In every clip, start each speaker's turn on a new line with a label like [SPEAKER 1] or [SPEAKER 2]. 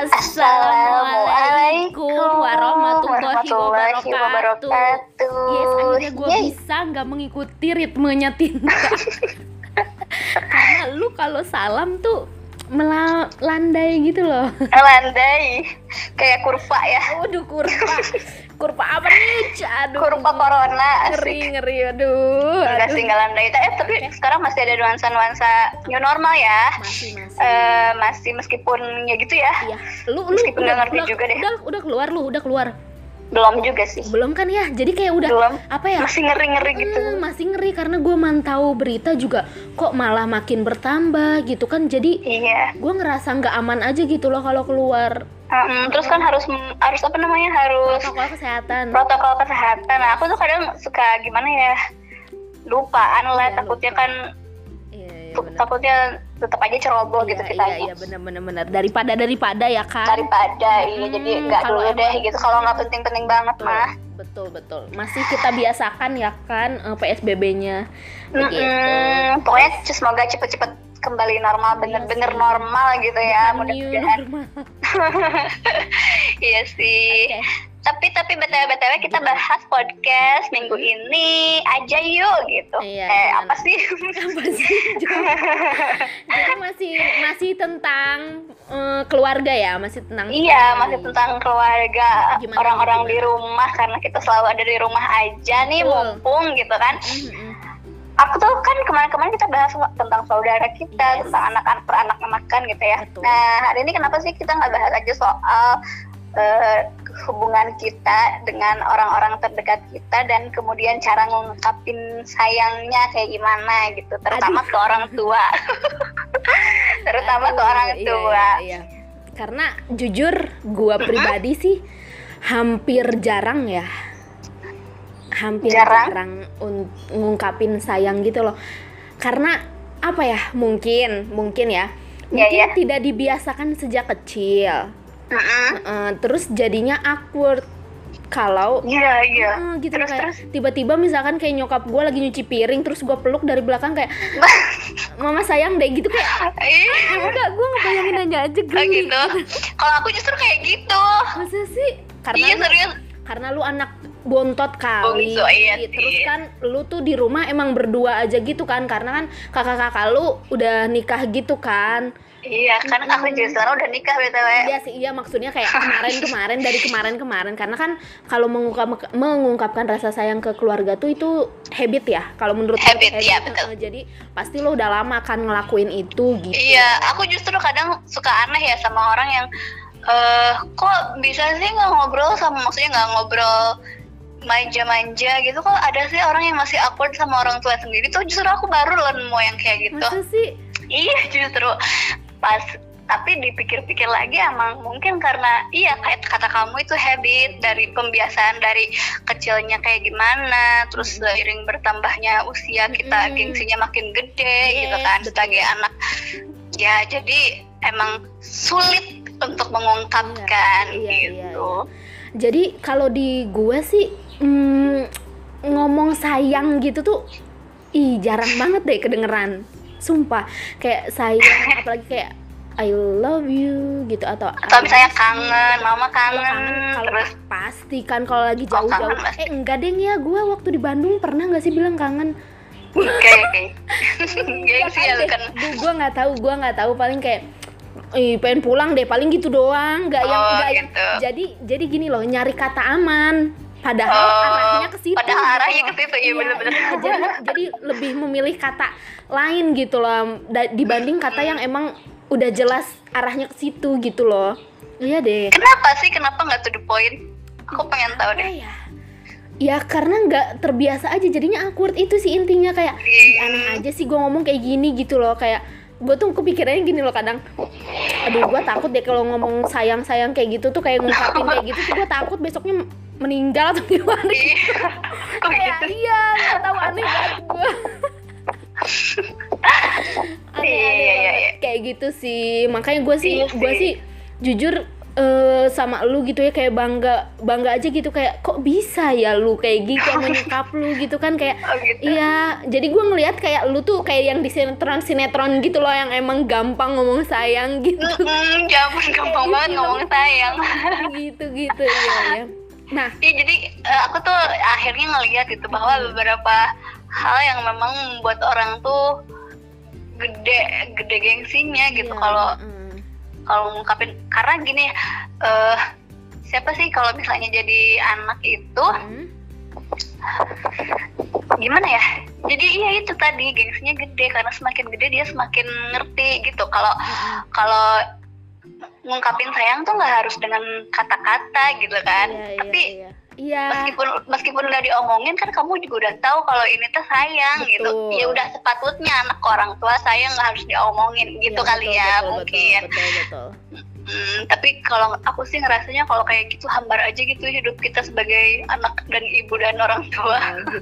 [SPEAKER 1] Assalamualaikum warahmatullahi wabarakatuh. Yes, akhirnya gue
[SPEAKER 2] Yeay.
[SPEAKER 1] bisa nggak mengikuti ritmenya Tinta. Karena lu kalau salam tuh melandai gitu loh.
[SPEAKER 2] Landai kayak kurva ya.
[SPEAKER 1] Waduh kurva. Kurva apa nih? Aduh.
[SPEAKER 2] Kurva corona.
[SPEAKER 1] Ngeri ngeri aduh.
[SPEAKER 2] Sih nggak landai. Eh tapi sekarang masih ada nuansa-nuansa new normal ya.
[SPEAKER 1] Masih masih.
[SPEAKER 2] Eh masih meskipun ya gitu ya.
[SPEAKER 1] Iya. Lu lu
[SPEAKER 2] meskipun
[SPEAKER 1] udah,
[SPEAKER 2] ngerti
[SPEAKER 1] udah,
[SPEAKER 2] juga deh.
[SPEAKER 1] udah udah keluar lu, udah keluar.
[SPEAKER 2] Belum juga sih.
[SPEAKER 1] Belum kan ya? Jadi kayak udah
[SPEAKER 2] Belum.
[SPEAKER 1] apa ya?
[SPEAKER 2] Masih ngeri-ngeri gitu.
[SPEAKER 1] Hmm, masih ngeri karena gue mantau berita juga kok malah makin bertambah gitu kan jadi
[SPEAKER 2] Iya.
[SPEAKER 1] gue ngerasa nggak aman aja gitu loh kalau keluar
[SPEAKER 2] Mm, terus kan harus harus apa namanya harus
[SPEAKER 1] protokol kesehatan
[SPEAKER 2] protokol kesehatan. Nah, aku tuh kadang suka gimana ya lupaan lah
[SPEAKER 1] Iya,
[SPEAKER 2] takutnya
[SPEAKER 1] lupa.
[SPEAKER 2] kan
[SPEAKER 1] iya iya bener.
[SPEAKER 2] takutnya tetap aja ceroboh gitu
[SPEAKER 1] iya,
[SPEAKER 2] kita
[SPEAKER 1] iya iya bener bener bener daripada daripada ya kan
[SPEAKER 2] daripada iya jadi nggak dulu deh
[SPEAKER 1] emang-
[SPEAKER 2] gitu kalau nggak penting-penting banget
[SPEAKER 1] betul,
[SPEAKER 2] mah
[SPEAKER 1] betul betul masih kita biasakan ya kan eh, PSBB-nya begitu
[SPEAKER 2] Mm-mm. pokoknya semoga cepet-cepet kembali normal bener-bener
[SPEAKER 1] sih.
[SPEAKER 2] normal gitu ya mudah-mudahan iya sih
[SPEAKER 1] Oke.
[SPEAKER 2] tapi tapi btw btw kita bahas podcast minggu ini aja yuk gitu
[SPEAKER 1] Iya,
[SPEAKER 2] eh
[SPEAKER 1] jangan-
[SPEAKER 2] apa sih
[SPEAKER 1] apa sih jadi masih masih tentang eh, keluarga ya masih tentang
[SPEAKER 2] Iya,
[SPEAKER 1] family.
[SPEAKER 2] masih tentang keluarga
[SPEAKER 1] Gimana,
[SPEAKER 2] orang-orang
[SPEAKER 1] gimana?
[SPEAKER 2] di rumah karena kita selalu ada di rumah aja nih
[SPEAKER 1] Betul.
[SPEAKER 2] mumpung gitu kan.
[SPEAKER 1] Mm, mm.
[SPEAKER 2] Aku tuh kan kemarin-kemarin kita bahas tentang saudara kita,
[SPEAKER 1] Yes.
[SPEAKER 2] tentang anak-anak peranak-anakan gitu ya.
[SPEAKER 1] Betul.
[SPEAKER 2] Nah hari ini kenapa sih kita nggak bahas aja soal eh, hubungan kita dengan orang-orang terdekat kita dan kemudian cara ngungkapin sayangnya kayak gimana gitu, terutama ke orang tua. terutama ke
[SPEAKER 1] Aduh,
[SPEAKER 2] orang
[SPEAKER 1] iya,
[SPEAKER 2] tua.
[SPEAKER 1] iya, iya. Karena jujur gua pribadi sih hampir jarang ya. Hampir
[SPEAKER 2] Jarang?
[SPEAKER 1] jarang, un- ngungkapin sayang gitu loh. Karena apa ya? Mungkin, mungkin ya.
[SPEAKER 2] Iya,
[SPEAKER 1] Mungkin
[SPEAKER 2] iya.
[SPEAKER 1] tidak dibiasakan sejak kecil.
[SPEAKER 2] Mm-mm.
[SPEAKER 1] Eh, terus jadinya awkward kalau
[SPEAKER 2] Iya iya.
[SPEAKER 1] eh, gitu
[SPEAKER 2] Terus,
[SPEAKER 1] kayak tiba-tiba misalkan kayak nyokap gue lagi nyuci piring terus gue peluk dari belakang kayak mama sayang deh gitu kayak
[SPEAKER 2] Ih.
[SPEAKER 1] enggak gue ngebayangin aja aja
[SPEAKER 2] Oh
[SPEAKER 1] geli
[SPEAKER 2] gitu. Kalau aku justru kayak gitu.
[SPEAKER 1] masa sih karena
[SPEAKER 2] Iya
[SPEAKER 1] lu,
[SPEAKER 2] serius.
[SPEAKER 1] karena lu anak bontot kali
[SPEAKER 2] Bungsu, iya
[SPEAKER 1] terus kan lu tuh di rumah emang berdua aja gitu kan karena kan kakak-kakak lu udah nikah gitu kan
[SPEAKER 2] Iya, kan aku juga sekarang udah nikah btw.
[SPEAKER 1] Iya sih, iya maksudnya kayak kemarin-kemarin dari kemarin-kemarin karena kan kalau mengungkap mengungkapkan rasa sayang ke keluarga tuh itu habit ya. Kalau menurut
[SPEAKER 2] Habit, iya, betul.
[SPEAKER 1] Eh, Jadi pasti lo udah lama kan ngelakuin itu gitu.
[SPEAKER 2] Iya, aku justru kadang suka aneh ya sama orang yang eh kok bisa sih nggak ngobrol sama maksudnya nggak ngobrol manja-manja gitu. Kok ada sih orang yang masih awkward sama orang tua sendiri? Tuh justru aku baru loh nemu yang kayak gitu.
[SPEAKER 1] Masa sih?
[SPEAKER 2] Iya justru. Pas tapi dipikir-pikir lagi emang mungkin karena iya kayak kata kamu itu habit dari pembiasaan dari kecilnya kayak gimana terus seiring bertambahnya usia kita
[SPEAKER 1] Mm-mm.
[SPEAKER 2] gengsinya makin gede gitu
[SPEAKER 1] Yes,
[SPEAKER 2] kan
[SPEAKER 1] betul.
[SPEAKER 2] sebagai anak. Ya jadi emang sulit untuk mengungkapkan
[SPEAKER 1] Iya, iya,
[SPEAKER 2] gitu.
[SPEAKER 1] Jadi kalau di gue sih mm, ngomong sayang gitu tuh ih jarang banget deh kedengeran. Sumpah, kayak sayang apalagi kayak I love you gitu atau
[SPEAKER 2] atau misalnya kangen mama
[SPEAKER 1] Kalau
[SPEAKER 2] kangen,
[SPEAKER 1] kangen kalau
[SPEAKER 2] terus
[SPEAKER 1] pasti kan kalau lagi
[SPEAKER 2] Oh,
[SPEAKER 1] jauh-jauh.
[SPEAKER 2] pasti.
[SPEAKER 1] eh enggak deh ya gue waktu di Bandung pernah nggak sih bilang kangen?
[SPEAKER 2] Kayak kayak gengsi ya lu kan.
[SPEAKER 1] Gue nggak tahu gue nggak tahu paling kayak Ih, pengen pulang deh paling gitu doang nggak yang
[SPEAKER 2] Oh,
[SPEAKER 1] yang
[SPEAKER 2] gitu.
[SPEAKER 1] jadi jadi gini loh nyari kata aman padahal
[SPEAKER 2] Oh,
[SPEAKER 1] arahnya ke situ
[SPEAKER 2] padahal
[SPEAKER 1] gitu.
[SPEAKER 2] arahnya ke situ, iya, bener-bener.
[SPEAKER 1] iya, jadi jadi lebih memilih kata lain gitu loh dibanding kata yang emang udah jelas arahnya ke situ gitu loh. Iya deh.
[SPEAKER 2] Kenapa sih? Kenapa nggak to the point? Aku pengen tahu deh.
[SPEAKER 1] ya ya karena nggak terbiasa aja jadinya awkward. Itu sih intinya kayak "Ih, aneh aja sih gue ngomong kayak gini gitu loh. Kayak gue tuh kepikirannya gini loh kadang. Aduh gue takut deh kalau ngomong sayang sayang kayak gitu tuh kayak ngungkapin kayak gitu tuh gue takut besoknya meninggal atau gimana?
[SPEAKER 2] Kok
[SPEAKER 1] kayak
[SPEAKER 2] gitu?
[SPEAKER 1] iya nggak tahu aneh banget gue aneh,
[SPEAKER 2] Iya,
[SPEAKER 1] aneh
[SPEAKER 2] iya, iya, iya.
[SPEAKER 1] kayak gitu sih. Makanya gue sih
[SPEAKER 2] Iya
[SPEAKER 1] gue
[SPEAKER 2] sih.
[SPEAKER 1] jujur eh sama lu gitu ya kayak bangga bangga aja gitu kayak kok bisa ya lu kayak gitu sama nyokap lu? gitu kan kayak
[SPEAKER 2] Oh, gitu.
[SPEAKER 1] iya. Jadi gue ngelihat kayak lu tuh kayak yang di sinetron sinetron gitu loh yang emang gampang ngomong sayang gitu.
[SPEAKER 2] Mm-mm, ya ampun gampang banget ngomong sayang.
[SPEAKER 1] Gitu gitu ya ya nah.
[SPEAKER 2] Ya jadi eh, aku tuh akhirnya ngeliat gitu bahwa beberapa hal yang memang membuat orang tuh gede gede gengsinya gitu.
[SPEAKER 1] Iya,
[SPEAKER 2] kalau
[SPEAKER 1] mm,
[SPEAKER 2] kalau ngungkapin karena gini eh siapa sih kalau misalnya jadi anak itu?
[SPEAKER 1] Mm,
[SPEAKER 2] gimana ya? Jadi iya itu tadi gengsinya gede. Karena semakin gede dia semakin ngerti gitu. Kalau
[SPEAKER 1] mm,
[SPEAKER 2] kalau ngungkapin sayang tuh nggak harus dengan kata-kata gitu kan
[SPEAKER 1] iya, iya,
[SPEAKER 2] tapi
[SPEAKER 1] iya. iya
[SPEAKER 2] meskipun meskipun nggak diomongin kan kamu juga udah tahu kalau ini tuh sayang gitu
[SPEAKER 1] Betul.
[SPEAKER 2] ya udah sepatutnya anak orang tua sayang nggak harus diomongin gitu
[SPEAKER 1] Iya,
[SPEAKER 2] kali
[SPEAKER 1] betul,
[SPEAKER 2] ya
[SPEAKER 1] betul,
[SPEAKER 2] mungkin
[SPEAKER 1] betul, betul, betul.
[SPEAKER 2] Hmm, tapi kalau aku sih ngerasanya kalau kayak gitu hambar aja gitu hidup kita sebagai anak dan ibu dan orang tua
[SPEAKER 1] gitu.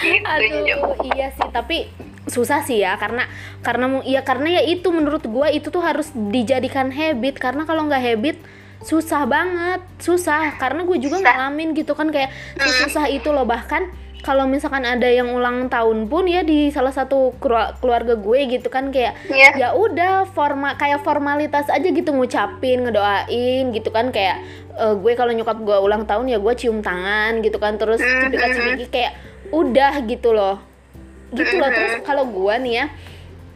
[SPEAKER 2] gitu.
[SPEAKER 1] Aduh, iya sih, tapi susah sih ya karena karena ya karena ya itu menurut gua itu tuh harus dijadikan habit. Karena kalau nggak habit susah banget, susah. Karena gue juga ngalamin gitu kan kayak susah itu loh. Bahkan kalau misalkan ada yang ulang tahun pun ya di salah satu keluarga gue gitu kan kayak
[SPEAKER 2] Iya.
[SPEAKER 1] ya udah forma kayak formalitas aja gitu ngucapin ngedoain gitu kan. Kayak eh, gue kalau nyokap gue ulang tahun ya gue cium tangan gitu kan. Terus
[SPEAKER 2] Mhm.
[SPEAKER 1] cipikat cipiki kayak udah gitu loh gitu loh terus kalau gue nih ya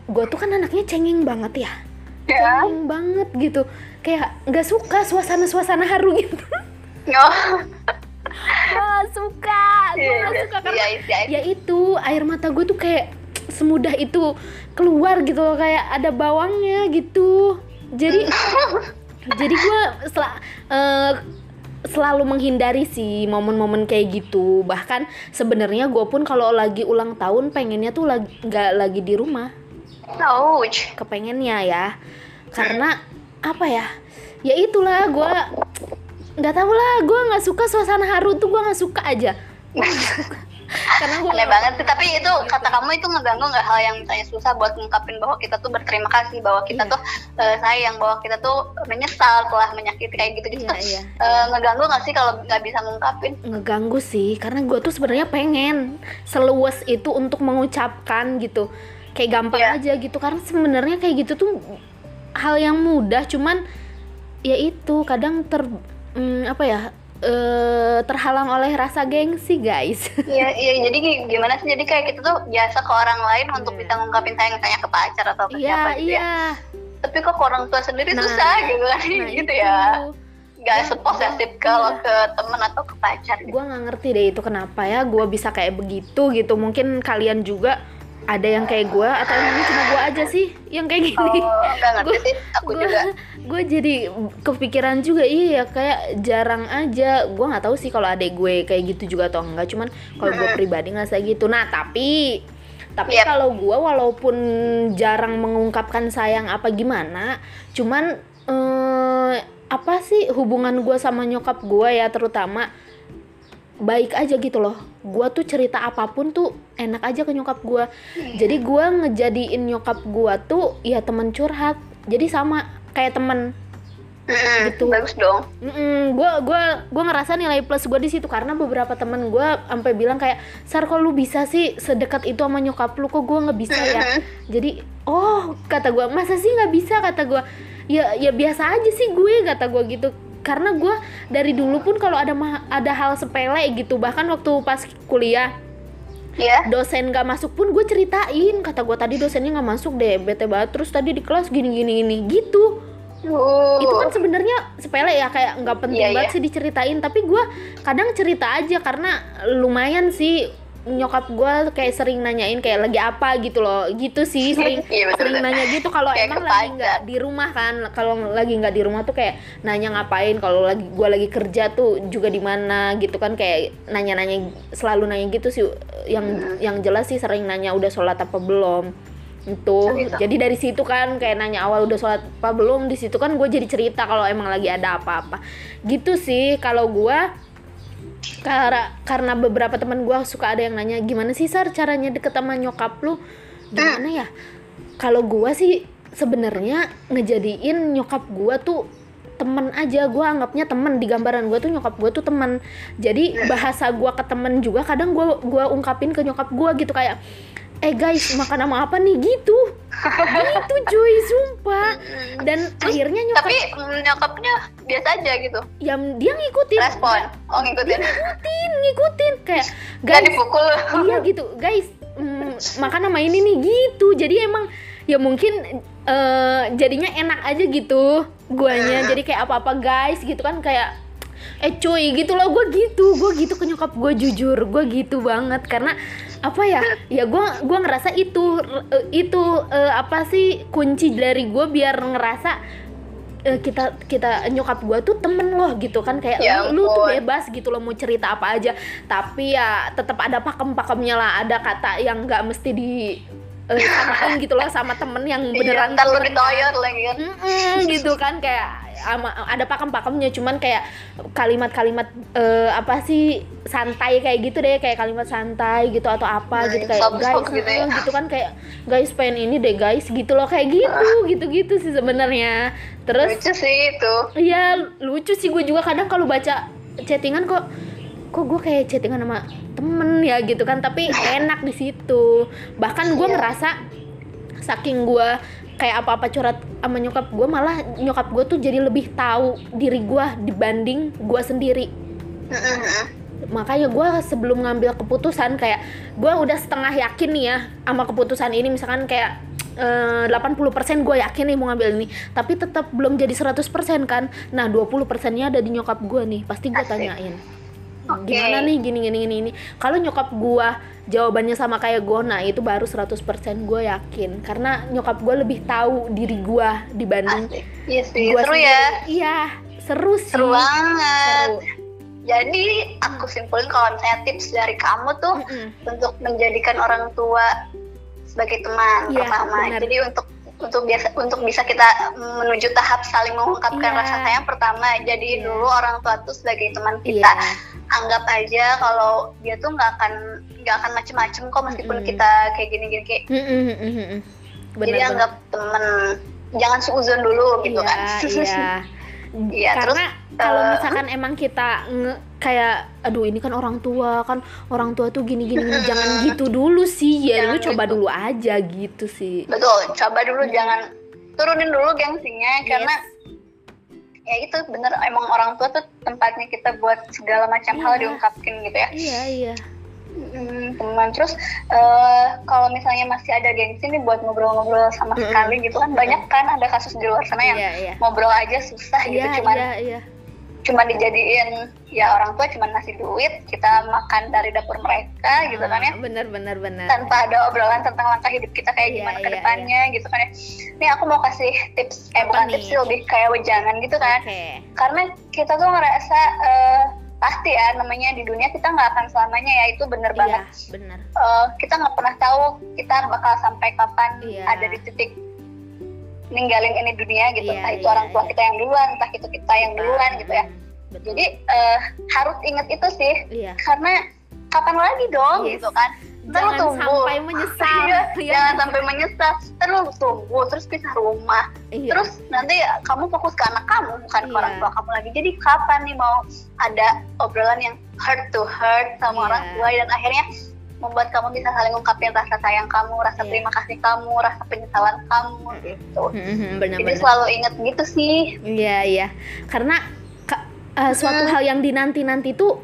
[SPEAKER 1] gue tuh kan anaknya cengeng banget ya.
[SPEAKER 2] Ya.
[SPEAKER 1] Cengeng banget gitu. Kayak nggak suka suasana suasana haru gitu.
[SPEAKER 2] Oh.
[SPEAKER 1] Gak suka gue
[SPEAKER 2] Iya,
[SPEAKER 1] gak
[SPEAKER 2] iya,
[SPEAKER 1] suka karena
[SPEAKER 2] iya, iya.
[SPEAKER 1] ya itu air mata gue tuh kayak semudah itu keluar gitu loh kayak ada bawangnya gitu. Jadi jadi gue sel- eh, selalu menghindari sih momen-momen kayak gitu bahkan sebenarnya gue pun kalau lagi ulang tahun pengennya tuh lagi nggak lagi di rumah
[SPEAKER 2] Ouch.
[SPEAKER 1] kepengennya ya karena apa ya ya itulah gue nggak tahu lah gue nggak suka suasana haru tuh gue nggak suka aja. karena gue
[SPEAKER 2] aneh banget sih tapi itu kata kamu itu ngeganggu nggak hal yang misalnya susah buat ngungkapin bahwa kita tuh berterima kasih bahwa kita
[SPEAKER 1] Iya.
[SPEAKER 2] tuh eh, sayang bahwa kita tuh menyesal telah menyakiti kayak gitu gitu
[SPEAKER 1] Iya,
[SPEAKER 2] tuh
[SPEAKER 1] iya,
[SPEAKER 2] eh, ngeganggu nggak sih kalau nggak bisa ngungkapin
[SPEAKER 1] ngeganggu sih karena gue tuh sebenarnya pengen seluas itu untuk mengucapkan gitu kayak gampang
[SPEAKER 2] Iya.
[SPEAKER 1] aja gitu karena sebenarnya kayak gitu tuh hal yang mudah cuman ya itu kadang ter mm, apa ya eh, terhalang oleh rasa gengsi guys
[SPEAKER 2] Iya, iya. Jadi gi- gimana sih? Jadi kayak kita tuh biasa ke orang lain untuk
[SPEAKER 1] Iya.
[SPEAKER 2] bisa ngungkapin sayang misalnya ke pacar atau ke
[SPEAKER 1] iya
[SPEAKER 2] siapa gitu ya.
[SPEAKER 1] iya
[SPEAKER 2] Tapi kok ke orang tua sendiri
[SPEAKER 1] Nah,
[SPEAKER 2] susah gitu kan?
[SPEAKER 1] nah
[SPEAKER 2] gitu
[SPEAKER 1] itu.
[SPEAKER 2] ya. Gak
[SPEAKER 1] Ya,
[SPEAKER 2] seposesif
[SPEAKER 1] iya.
[SPEAKER 2] kalau ke temen atau ke pacar. Gitu.
[SPEAKER 1] gue nggak ngerti deh itu kenapa ya gue bisa kayak begitu gitu mungkin kalian juga ada yang kayak gue atau emang cuma gue aja sih yang kayak gini
[SPEAKER 2] Oh, ngerti
[SPEAKER 1] Gua-
[SPEAKER 2] sih. Aku
[SPEAKER 1] Gua-
[SPEAKER 2] juga.
[SPEAKER 1] gue jadi kepikiran juga iya ya kayak jarang aja gue nggak tahu sih kalau adek gue kayak gitu juga atau enggak cuman kalau gue pribadi nggak kayak gitu nah tapi tapi
[SPEAKER 2] Yep.
[SPEAKER 1] kalau gue walaupun jarang mengungkapkan sayang apa gimana cuman eh, apa sih hubungan gue sama nyokap gue ya terutama baik aja gitu loh. Gue tuh cerita apa pun tuh enak aja ke nyokap gue jadi gue ngejadiin nyokap gue tuh ya temen curhat. Jadi sama kayak temen.
[SPEAKER 2] Mm-mm,
[SPEAKER 1] Gitu.
[SPEAKER 2] Bagus dong.
[SPEAKER 1] gue gua gua ngerasa nilai plus gue di situ karena beberapa temen gue sampai bilang kayak sar kok lu bisa sih sedekat itu sama nyokap lu? Kok gue nggak bisa ya? Jadi oh kata gue masa sih nggak bisa? kata gue ya ya biasa aja sih gue kata gue gitu karena gue dari dulu pun kalau ada ada hal sepele gitu bahkan waktu pas kuliah
[SPEAKER 2] Iya.
[SPEAKER 1] dosen gak masuk pun gue ceritain kata gue tadi dosennya nggak masuk deh bete banget terus tadi di kelas gini gini gini gitu
[SPEAKER 2] Uh.
[SPEAKER 1] itu kan sebenarnya sepele ya kayak nggak penting
[SPEAKER 2] Iya,
[SPEAKER 1] banget
[SPEAKER 2] iya.
[SPEAKER 1] sih diceritain tapi gue kadang cerita aja karena lumayan sih nyokap gue kayak sering nanyain kayak lagi apa gitu loh. Gitu sih sering
[SPEAKER 2] Iya, betul,
[SPEAKER 1] sering
[SPEAKER 2] betul.
[SPEAKER 1] nanya gitu. Kalau emang
[SPEAKER 2] ke
[SPEAKER 1] lagi nggak di rumah kan kalau lagi nggak di rumah tuh kayak nanya ngapain. Kalau lagi gue lagi kerja tuh juga di mana gitu kan kayak nanya-nanya selalu nanya gitu sih. Yang
[SPEAKER 2] Hmm.
[SPEAKER 1] yang jelas sih sering nanya udah sholat apa belum? Itu
[SPEAKER 2] Gitu.
[SPEAKER 1] jadi dari situ kan kayak nanya awal udah sholat apa belum? Di situ kan gue jadi cerita kalau emang lagi ada apa-apa. Gitu sih kalau gue karena karena beberapa teman gue suka ada yang nanya gimana sih sar caranya deket sama nyokap lu? Gimana ya? Kalau gue sih sebenarnya ngejadiin nyokap gua tuh temen aja. Gua anggapnya temen di gambaran gua tuh nyokap gua tuh temen jadi bahasa gua ke temen juga kadang gua gua ungkapin ke nyokap gua gitu. Kayak eh guys makan sama apa nih? Gitu. Gitu cuy sumpah. Dan akhirnya nyokap
[SPEAKER 2] Tapi mm, nyokapnya biasa aja gitu.
[SPEAKER 1] ya dia ngikutin.
[SPEAKER 2] Respon. Oh ngikutin.
[SPEAKER 1] ngikutin ngikutin. Kayak
[SPEAKER 2] Gak
[SPEAKER 1] guys
[SPEAKER 2] dipukul.
[SPEAKER 1] iya gitu. Guys mm, makan sama ini nih gitu. Jadi emang ya mungkin eh, jadinya enak aja gitu guanya. Jadi kayak apa apa guys gitu kan kayak eh cuy gitu loh. Gue gitu gue gitu ke nyokap gue jujur. Gue gitu banget. Karena apa ya? Ya gue gua ngerasa itu itu eh, apa sih kunci dari gue biar ngerasa eh, kita kita nyokap gue tuh temen loh gitu kan. Kayak
[SPEAKER 2] Ya
[SPEAKER 1] lu, lu tuh bebas gitu loh mau cerita apa aja. Tapi ya tetap ada pakem-pakemnya lah. Ada kata yang nggak mesti di eh, samain gitu loh sama temen yang
[SPEAKER 2] Iya,
[SPEAKER 1] beneran
[SPEAKER 2] lu
[SPEAKER 1] temen
[SPEAKER 2] ditoyor lagi kan.
[SPEAKER 1] Mm-mm, gitu kan. Kayak ada pakem-pakemnya cuman kayak kalimat-kalimat eh, apa sih santai kayak gitu deh kayak kalimat santai gitu atau apa
[SPEAKER 2] Hmm,
[SPEAKER 1] gitu kayak guys
[SPEAKER 2] gitu ya.
[SPEAKER 1] eh, gitu kan kayak guys pengen ini deh guys gitu loh kayak gitu gitu-gitu sih sebenarnya terus
[SPEAKER 2] Lucu sih itu.
[SPEAKER 1] Iya lucu sih gue juga kadang kalau baca chattingan kok kok gue kayak chattingan sama temen ya gitu kan tapi enak di situ bahkan gue
[SPEAKER 2] Iya.
[SPEAKER 1] ngerasa saking gue kayak apa-apa curhat sama nyokap gue malah nyokap gue tuh jadi lebih tahu diri gue dibanding gue sendiri. Makanya gue sebelum ngambil keputusan kayak gue udah setengah yakin nih ya sama keputusan ini. Misalkan kayak eh, 80% gue yakin nih mau ngambil ini tapi tetap belum jadi 100% kan. Nah 20% nya ada di nyokap gue nih pasti gue
[SPEAKER 2] Asik.
[SPEAKER 1] tanyain
[SPEAKER 2] Oke.
[SPEAKER 1] gimana nih gini gini gini ini kalau nyokap gue jawabannya sama kayak gue nah itu baru 100% gue yakin karena nyokap gue lebih tahu diri gue dibanding
[SPEAKER 2] Asik. Iya sih,
[SPEAKER 1] gua
[SPEAKER 2] seru
[SPEAKER 1] sendiri.
[SPEAKER 2] ya.
[SPEAKER 1] iya seru sih
[SPEAKER 2] Seru banget.
[SPEAKER 1] Seru.
[SPEAKER 2] Jadi aku simpulin kalau misalnya tips dari kamu tuh
[SPEAKER 1] Mm-mm.
[SPEAKER 2] untuk menjadikan orang tua sebagai teman
[SPEAKER 1] Iya,
[SPEAKER 2] pertama.
[SPEAKER 1] benar.
[SPEAKER 2] Jadi untuk untuk biasa untuk bisa kita menuju tahap saling mengungkapkan
[SPEAKER 1] Iya.
[SPEAKER 2] rasa sayang pertama jadi
[SPEAKER 1] Iya.
[SPEAKER 2] dulu orang tua tuh sebagai teman kita
[SPEAKER 1] Iya.
[SPEAKER 2] anggap aja kalau dia tuh nggak akan nggak akan macem-macem kok meskipun
[SPEAKER 1] Mm-mm.
[SPEAKER 2] kita kayak gini-gini kayak
[SPEAKER 1] Mm-mm, mm-mm.
[SPEAKER 2] jadi
[SPEAKER 1] Benar,
[SPEAKER 2] anggap temen jangan suuzon dulu gitu
[SPEAKER 1] iya,
[SPEAKER 2] kan
[SPEAKER 1] Iya.
[SPEAKER 2] Iya, terus,
[SPEAKER 1] Karena kalau
[SPEAKER 2] eh,
[SPEAKER 1] misalkan emang kita nge- kayak aduh ini kan orang tua kan orang tua tuh gini gini, gini. jangan gitu dulu sih ya
[SPEAKER 2] Jangan
[SPEAKER 1] lu coba
[SPEAKER 2] gitu.
[SPEAKER 1] dulu aja gitu sih.
[SPEAKER 2] betul coba dulu
[SPEAKER 1] Mm.
[SPEAKER 2] jangan turunin dulu gengsinya karena ya itu bener emang orang tua tuh tempatnya kita buat segala macam hal
[SPEAKER 1] Iya.
[SPEAKER 2] diungkapin gitu ya
[SPEAKER 1] Iya iya.
[SPEAKER 2] Hmm, teman terus eh, kalau misalnya masih ada gengsi nih buat ngobrol-ngobrol sama
[SPEAKER 1] Mm-mm.
[SPEAKER 2] sekali gitu kan banyak kan ada kasus di luar sana yang
[SPEAKER 1] Iya iya.
[SPEAKER 2] ngobrol aja susah gitu
[SPEAKER 1] Iya
[SPEAKER 2] cuman
[SPEAKER 1] iya iya.
[SPEAKER 2] Cuman dijadiin ya orang tua cuman ngasih duit kita makan dari dapur mereka gitu kan ya
[SPEAKER 1] Bener bener bener.
[SPEAKER 2] tanpa ada obrolan tentang langkah hidup kita kayak
[SPEAKER 1] Iya,
[SPEAKER 2] gimana
[SPEAKER 1] iya,
[SPEAKER 2] ke depannya gitu kan ya. Nih aku mau kasih tips, eh
[SPEAKER 1] Apa
[SPEAKER 2] bukan
[SPEAKER 1] nih?
[SPEAKER 2] tips sih lebih kayak wejangan gitu kan.
[SPEAKER 1] Oke.
[SPEAKER 2] Karena kita tuh ngerasa eh, pasti ya namanya di dunia kita nggak akan selamanya ya itu bener banget.
[SPEAKER 1] Iya bener.
[SPEAKER 2] Eh, kita nggak pernah tahu kita bakal sampai kapan
[SPEAKER 1] Iya.
[SPEAKER 2] ada di titik ninggalin ini dunia gitu.
[SPEAKER 1] Iya,
[SPEAKER 2] entah itu
[SPEAKER 1] iya,
[SPEAKER 2] orang tua
[SPEAKER 1] iya.
[SPEAKER 2] kita yang duluan, entah itu kita yang duluan gitu ya.
[SPEAKER 1] Betul.
[SPEAKER 2] Jadi eh, harus inget itu sih
[SPEAKER 1] iya.
[SPEAKER 2] karena kapan lagi dong
[SPEAKER 1] Yes.
[SPEAKER 2] gitu kan. Ntar
[SPEAKER 1] Jangan
[SPEAKER 2] tunggu.
[SPEAKER 1] sampai menyesal.
[SPEAKER 2] Iya,
[SPEAKER 1] Iya.
[SPEAKER 2] jangan sampai menyesal. Terus lu tunggu, terus pisah rumah.
[SPEAKER 1] Iya.
[SPEAKER 2] Terus nanti kamu fokus ke anak kamu, bukan ke
[SPEAKER 1] Iya.
[SPEAKER 2] orang tua kamu lagi. Jadi kapan nih mau ada obrolan yang heart to heart sama
[SPEAKER 1] Iya.
[SPEAKER 2] orang tua dan akhirnya membuat kamu bisa saling ungkapin rasa sayang kamu, rasa
[SPEAKER 1] Iya.
[SPEAKER 2] terima kasih kamu, rasa penyesalan kamu gitu.
[SPEAKER 1] Mhm, bener
[SPEAKER 2] Jadi selalu inget gitu sih.
[SPEAKER 1] Iya iya. Karena ka- eh, suatu
[SPEAKER 2] Hmm.
[SPEAKER 1] hal yang dinanti-nanti tuh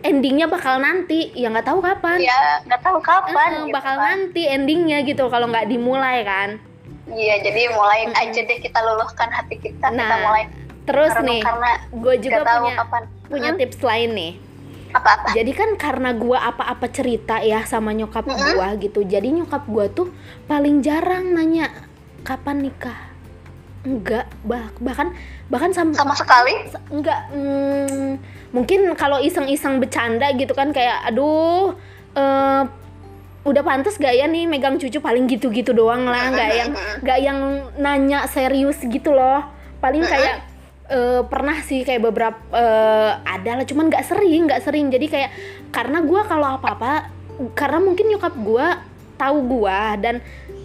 [SPEAKER 1] endingnya bakal nanti, ya nggak tahu kapan.
[SPEAKER 2] Ya nggak tahu kapan
[SPEAKER 1] Eh,
[SPEAKER 2] gitu
[SPEAKER 1] bakal
[SPEAKER 2] kan.
[SPEAKER 1] nanti endingnya gitu kalau nggak dimulai kan.
[SPEAKER 2] Iya, jadi mulain
[SPEAKER 1] Mm-mm.
[SPEAKER 2] aja deh kita luluhkan hati kita, kita
[SPEAKER 1] Nah,
[SPEAKER 2] mulai
[SPEAKER 1] Terus nih,
[SPEAKER 2] karena
[SPEAKER 1] gue juga
[SPEAKER 2] tahu
[SPEAKER 1] punya
[SPEAKER 2] kapan.
[SPEAKER 1] punya
[SPEAKER 2] Mm-mm.
[SPEAKER 1] tips lain nih.
[SPEAKER 2] Apa-apa.
[SPEAKER 1] Jadi kan karena gua apa-apa cerita ya sama nyokap
[SPEAKER 2] Mm-mm.
[SPEAKER 1] gua gitu. Jadi nyokap gua tuh paling jarang nanya kapan nikah. Enggak, bah- bahkan bahkan sama,
[SPEAKER 2] Sama sekali.
[SPEAKER 1] enggak mm, mungkin kalau iseng-iseng bercanda gitu kan kayak aduh eh, udah pantas gak ya nih megang cucu paling gitu-gitu doang lah nggak yang nggak yang nanya serius gitu loh paling kayak eh, pernah sih kayak beberapa eh, ada lah cuman nggak sering nggak sering jadi kayak karena gua kalau apa-apa karena mungkin nyokap gua tahu gua dan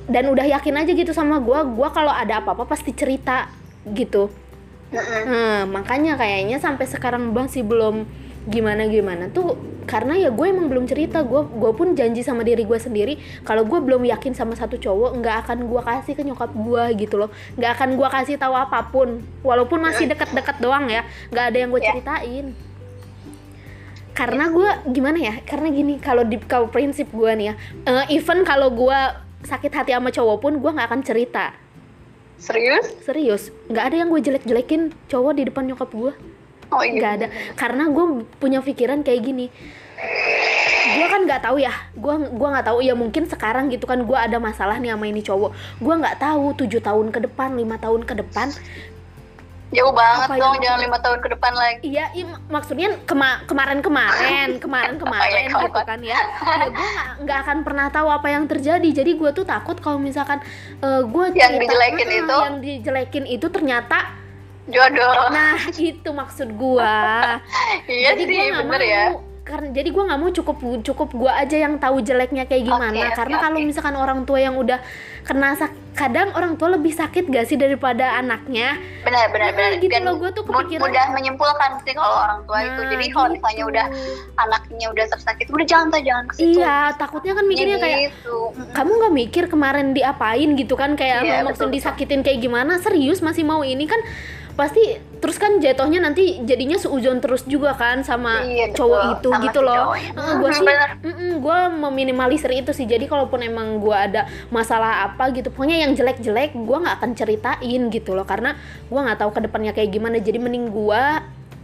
[SPEAKER 1] dan udah yakin aja gitu sama gua gua kalau ada apa-apa pasti cerita gitu. Nah, makanya kayaknya sampai sekarang bang sih belum gimana gimana. Tuh karena ya gue emang belum cerita. Gue gue pun janji sama diri gue sendiri kalau gue belum yakin sama satu cowok nggak akan gue kasih ke nyokap gue gitu loh. Nggak akan gue kasih tahu apa pun. Walaupun masih dekat-dekat doang ya. Nggak ada yang gue
[SPEAKER 2] Ya.
[SPEAKER 1] ceritain. Karena gue gimana ya? Karena gini kalau di kalau prinsip gue nih ya eh, even kalau gue sakit hati sama cowok pun gue nggak akan cerita.
[SPEAKER 2] Serius?
[SPEAKER 1] serius. Nggak ada yang gue jelek-jelekin cowok di depan nyokap gue
[SPEAKER 2] Oh iya.
[SPEAKER 1] nggak ada. Karena gue punya pikiran kayak gini. Gue kan nggak tahu ya. Gue gua nggak tahu. Ya mungkin sekarang gitu kan gue ada masalah nih sama ini cowok. Gue nggak tahu tujuh tahun ke depan lima tahun ke depan.
[SPEAKER 2] Jauh banget
[SPEAKER 1] Apa
[SPEAKER 2] dong,
[SPEAKER 1] yang-
[SPEAKER 2] jangan lima tahun ke depan lagi.
[SPEAKER 1] iya i- maksudnya kema kemarin kemarin kemarin kemarin
[SPEAKER 2] Apa ya,
[SPEAKER 1] gitu kan ya. ya gue nggak akan pernah tahu apa yang terjadi. Jadi gue tuh takut kalau misalkan gue
[SPEAKER 2] Yang dijelekin itu?
[SPEAKER 1] yang dijelekin itu ternyata
[SPEAKER 2] Jodoh.
[SPEAKER 1] nah itu maksud gue
[SPEAKER 2] iya
[SPEAKER 1] jadi
[SPEAKER 2] sih,
[SPEAKER 1] gue nggak
[SPEAKER 2] bener
[SPEAKER 1] mau
[SPEAKER 2] ya.
[SPEAKER 1] karena jadi gue nggak mau cukup cukup gue aja yang tahu jeleknya kayak gimana
[SPEAKER 2] oke,
[SPEAKER 1] karena kalau
[SPEAKER 2] oke.
[SPEAKER 1] misalkan orang tua yang udah kena sak kadang orang tua lebih sakit gak sih daripada anaknya
[SPEAKER 2] Benar, benar,
[SPEAKER 1] Nah,
[SPEAKER 2] benar.
[SPEAKER 1] gitu
[SPEAKER 2] Dan
[SPEAKER 1] loh, gua tuh kepikiran-
[SPEAKER 2] mudah menyimpulkan sih kalau orang tua itu.
[SPEAKER 1] Nah,
[SPEAKER 2] Jadi kalau misalnya
[SPEAKER 1] gitu.
[SPEAKER 2] udah anaknya udah tersakit, udah jangan tuh jangan ke situ.
[SPEAKER 1] iya takutnya kan mikirnya kayak
[SPEAKER 2] gitu. Mm-mm.
[SPEAKER 1] kamu nggak mikir kemarin diapain gitu kan kayak
[SPEAKER 2] Iya,
[SPEAKER 1] maksud
[SPEAKER 2] betul, betul.
[SPEAKER 1] disakitin kayak gimana serius masih mau ini kan pasti terus kan jatuhnya nanti jadinya seuzon terus juga kan sama
[SPEAKER 2] Iya, betul.
[SPEAKER 1] cowok itu
[SPEAKER 2] Sama
[SPEAKER 1] gitu
[SPEAKER 2] si
[SPEAKER 1] loh.
[SPEAKER 2] cowoknya.
[SPEAKER 1] gue sih gue meminimalisir itu sih. Jadi kalaupun emang gue ada masalah apa gitu pokoknya yang jelek-jelek gue nggak akan ceritain gitu loh. Karena gue nggak tahu ke depannya kayak gimana. Jadi mending gue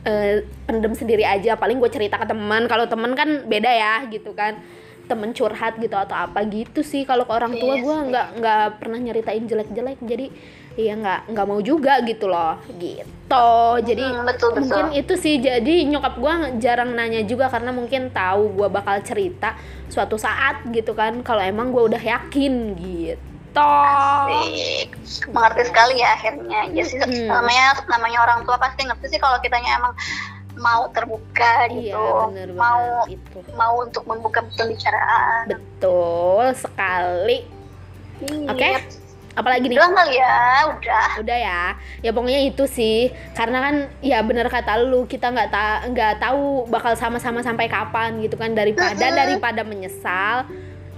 [SPEAKER 1] eh, pendem sendiri aja. Paling gue cerita ke teman. Kalau teman kan beda ya gitu kan. Temen curhat gitu atau apa gitu sih. Kalau ke orang tua
[SPEAKER 2] Iya
[SPEAKER 1] gue nggak nggak pernah nyeritain jelek-jelek. Jadi iya nggak nggak mau juga gitu loh gitu jadi
[SPEAKER 2] Hmm, betul, betul.
[SPEAKER 1] mungkin itu sih jadi nyokap gue jarang nanya juga karena mungkin tahu gue bakal cerita suatu saat gitu kan kalau emang gue udah yakin gitu
[SPEAKER 2] Asik. mengerti sekali ya akhirnya ya sih
[SPEAKER 1] Mm-mm.
[SPEAKER 2] namanya namanya orang tua pasti ngerti sih kalau kitanya emang mau terbuka
[SPEAKER 1] iya
[SPEAKER 2] gitu
[SPEAKER 1] bener
[SPEAKER 2] mau
[SPEAKER 1] itu
[SPEAKER 2] mau untuk membuka pembicaraan
[SPEAKER 1] betul sekali oke
[SPEAKER 2] Iya.
[SPEAKER 1] Apalagi nih?
[SPEAKER 2] Kali ya udah.
[SPEAKER 1] Udah ya. Ya pokoknya itu sih. Karena kan ya bener kata lu kita nggak ta nggak tahu bakal sama-sama sampai kapan gitu kan. Daripada
[SPEAKER 2] Mm-mm.
[SPEAKER 1] daripada menyesal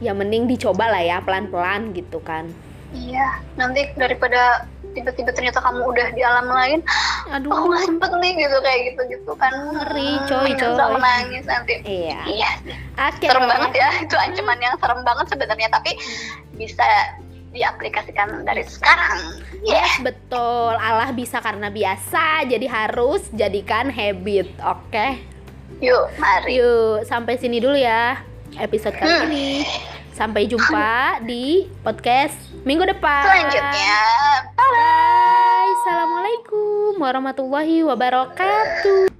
[SPEAKER 1] ya mending dicoba lah ya pelan-pelan gitu kan.
[SPEAKER 2] Iya. Nanti daripada tiba-tiba ternyata kamu udah di alam lain
[SPEAKER 1] aduh.
[SPEAKER 2] aku nggak sempet nih gitu kayak gitu gitu kan.
[SPEAKER 1] Ngeri, coy,
[SPEAKER 2] Nyesel
[SPEAKER 1] coy.
[SPEAKER 2] menangis nanti.
[SPEAKER 1] Iya.
[SPEAKER 2] Iya.
[SPEAKER 1] Oke
[SPEAKER 2] serem banget ya itu ancaman yang serem banget sebenarnya. Tapi bisa diaplikasikan dari sekarang ya
[SPEAKER 1] Yes, betul. Allah bisa karena biasa, jadi harus jadikan habit. Oke.
[SPEAKER 2] yuk mari
[SPEAKER 1] Yuk, sampai sini dulu ya episode kali
[SPEAKER 2] Hmm.
[SPEAKER 1] ini. Sampai jumpa di podcast minggu depan.
[SPEAKER 2] selanjutnya
[SPEAKER 1] Bye. Assalamualaikum warahmatullahi wabarakatuh.